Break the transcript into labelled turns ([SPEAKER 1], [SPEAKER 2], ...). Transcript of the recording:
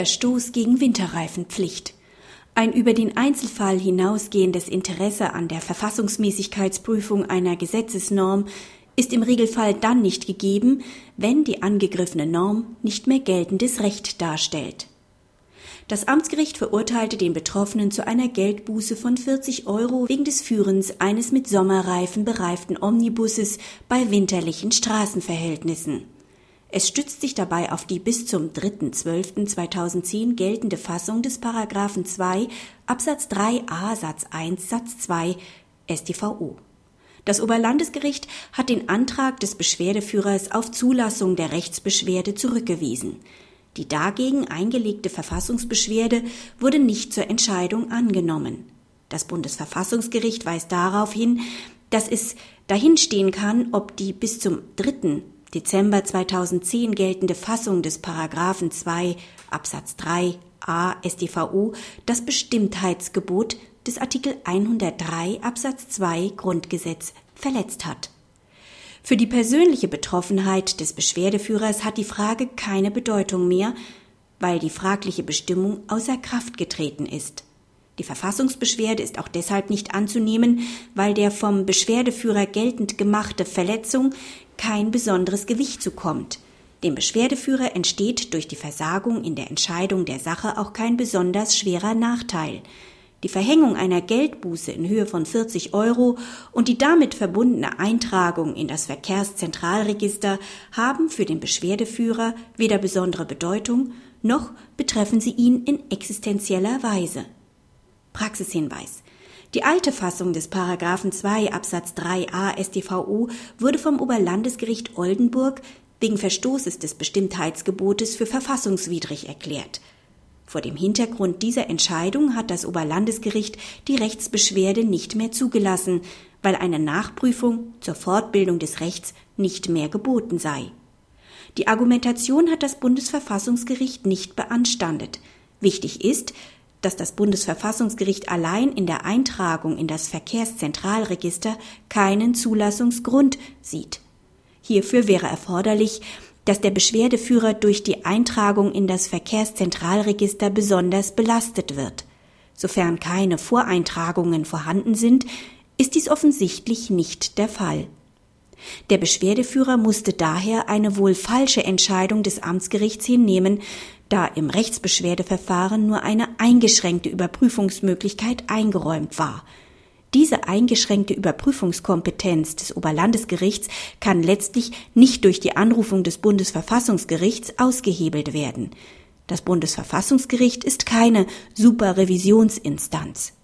[SPEAKER 1] Verstoß gegen Winterreifenpflicht. Ein über den Einzelfall hinausgehendes Interesse an der Verfassungsmäßigkeitsprüfung einer Gesetzesnorm ist im Regelfall dann nicht gegeben, wenn die angegriffene Norm nicht mehr geltendes Recht darstellt. Das Amtsgericht verurteilte den Betroffenen zu einer Geldbuße von 40 Euro wegen des Führens eines mit Sommerreifen bereiften Omnibusses bei winterlichen Straßenverhältnissen. Es stützt sich dabei auf die bis zum 3.12.2010 geltende Fassung des Paragraphen 2 Absatz 3a Satz 1 Satz 2 StVO. Das Oberlandesgericht hat den Antrag des Beschwerdeführers auf Zulassung der Rechtsbeschwerde zurückgewiesen. Die dagegen eingelegte Verfassungsbeschwerde wurde nicht zur Entscheidung angenommen. Das Bundesverfassungsgericht weist darauf hin, dass es dahinstehen kann, ob die bis zum 3. Dezember 2010 geltende Fassung des Paragraphen 2 Absatz 3 a StVO das Bestimmtheitsgebot des Artikel 103 Absatz 2 Grundgesetz verletzt hat. Für die persönliche Betroffenheit des Beschwerdeführers hat die Frage keine Bedeutung mehr, weil die fragliche Bestimmung außer Kraft getreten ist. Die Verfassungsbeschwerde ist auch deshalb nicht anzunehmen, weil der vom Beschwerdeführer geltend gemachte Verletzung kein besonderes Gewicht zukommt. Dem Beschwerdeführer entsteht durch die Versagung in der Entscheidung der Sache auch kein besonders schwerer Nachteil. Die Verhängung einer Geldbuße in Höhe von 40 Euro und die damit verbundene Eintragung in das Verkehrszentralregister haben für den Beschwerdeführer weder besondere Bedeutung, noch betreffen sie ihn in existenzieller Weise. Praxishinweis. Die alte Fassung des Paragraphen 2 Absatz 3a StVO wurde vom Oberlandesgericht Oldenburg wegen Verstoßes des Bestimmtheitsgebotes für verfassungswidrig erklärt. Vor dem Hintergrund dieser Entscheidung hat das Oberlandesgericht die Rechtsbeschwerde nicht mehr zugelassen, weil eine Nachprüfung zur Fortbildung des Rechts nicht mehr geboten sei. Die Argumentation hat das Bundesverfassungsgericht nicht beanstandet. Wichtig ist, dass das Bundesverfassungsgericht allein in der Eintragung in das Verkehrszentralregister keinen Zulassungsgrund sieht. Hierfür wäre erforderlich, dass der Beschwerdeführer durch die Eintragung in das Verkehrszentralregister besonders belastet wird. Sofern keine Voreintragungen vorhanden sind, ist dies offensichtlich nicht der Fall. Der Beschwerdeführer musste daher eine wohl falsche Entscheidung des Amtsgerichts hinnehmen, da im Rechtsbeschwerdeverfahren nur eine eingeschränkte Überprüfungsmöglichkeit eingeräumt war. Diese eingeschränkte Überprüfungskompetenz des Oberlandesgerichts kann letztlich nicht durch die Anrufung des Bundesverfassungsgerichts ausgehebelt werden. Das Bundesverfassungsgericht ist keine Superrevisionsinstanz.